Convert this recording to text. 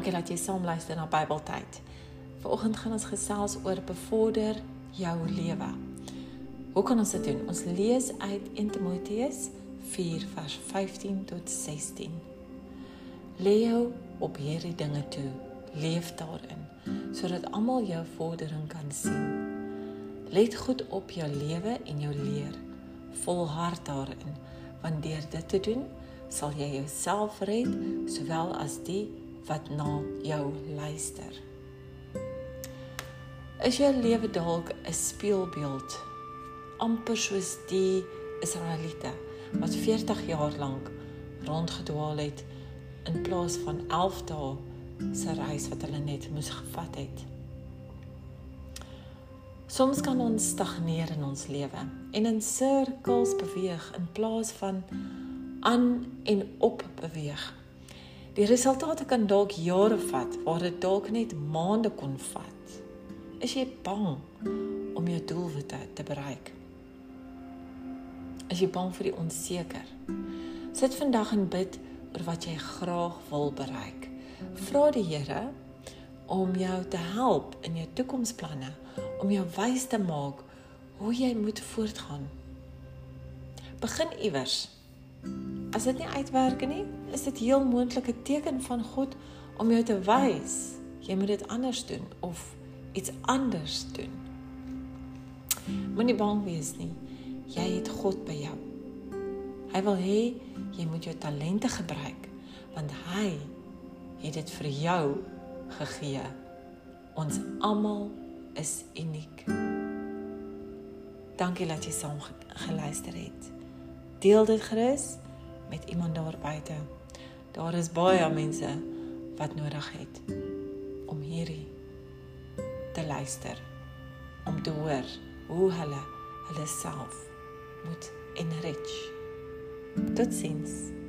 Dankie dat jy saam luister na Bybeltyd. Vanoggend gaan ons gesels oor bevorder jou lewe. Hoe kan ons dit doen? Ons lees uit 1 Timoteus 4 vers 15 tot 16. Leo op hierdie dinge toe, leef daarin sodat almal jou vordering kan sien. Let goed op jou lewe en jou leer. Volhard daarin, want deur dit te doen, sal jy jouself red sowel as die wat na jou luister. Is jou lewe dalk 'n spieelbeeld amper soos die Israeliete wat 40 jaar lank rondgedwaal het in plaas van 11 dae se reis wat hulle net moes gevat het. Soms kan ons stagneer in ons lewe en in sirkels beweeg in plaas van aan en op beweeg. Die resultate kan dalk jare vat, waar dit dalk net maande kon vat. Is jy bang om jou doelwitte te bereik? Is jy bang vir die onseker? Sit vandag en bid oor wat jy graag wil bereik. Vra die Here om jou te help in jou toekomsplanne, om jou wys te maak hoe jy moet voortgaan. Begin iewers. As dit nie uitwerk nie, is dit heel moontlik 'n teken van God om jou te wys jy moet dit anders doen of iets anders doen. Moenie bang wees nie. Jy het God by jou. Hy wil hê jy moet jou talente gebruik want hy het dit vir jou gegee. Ons almal is uniek. Dankie dat jy saam geluister het. Deel dit gerus met iemand daar buite. Daar is baie mense wat nodig het om hierdie te luister om te hoor hoe hulle hulle self moet enrich. Totsiens.